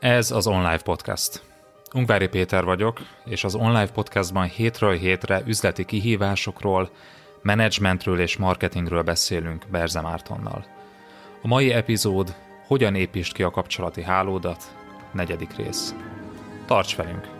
Ez az Online Podcast. Ungvári Péter vagyok, és az Online Podcastban hétről hétre üzleti kihívásokról, menedzsmentről és marketingről beszélünk Berze Mártonnal. A mai epizód Hogyan építsd ki a kapcsolati hálódat? Negyedik rész. Tarts velünk!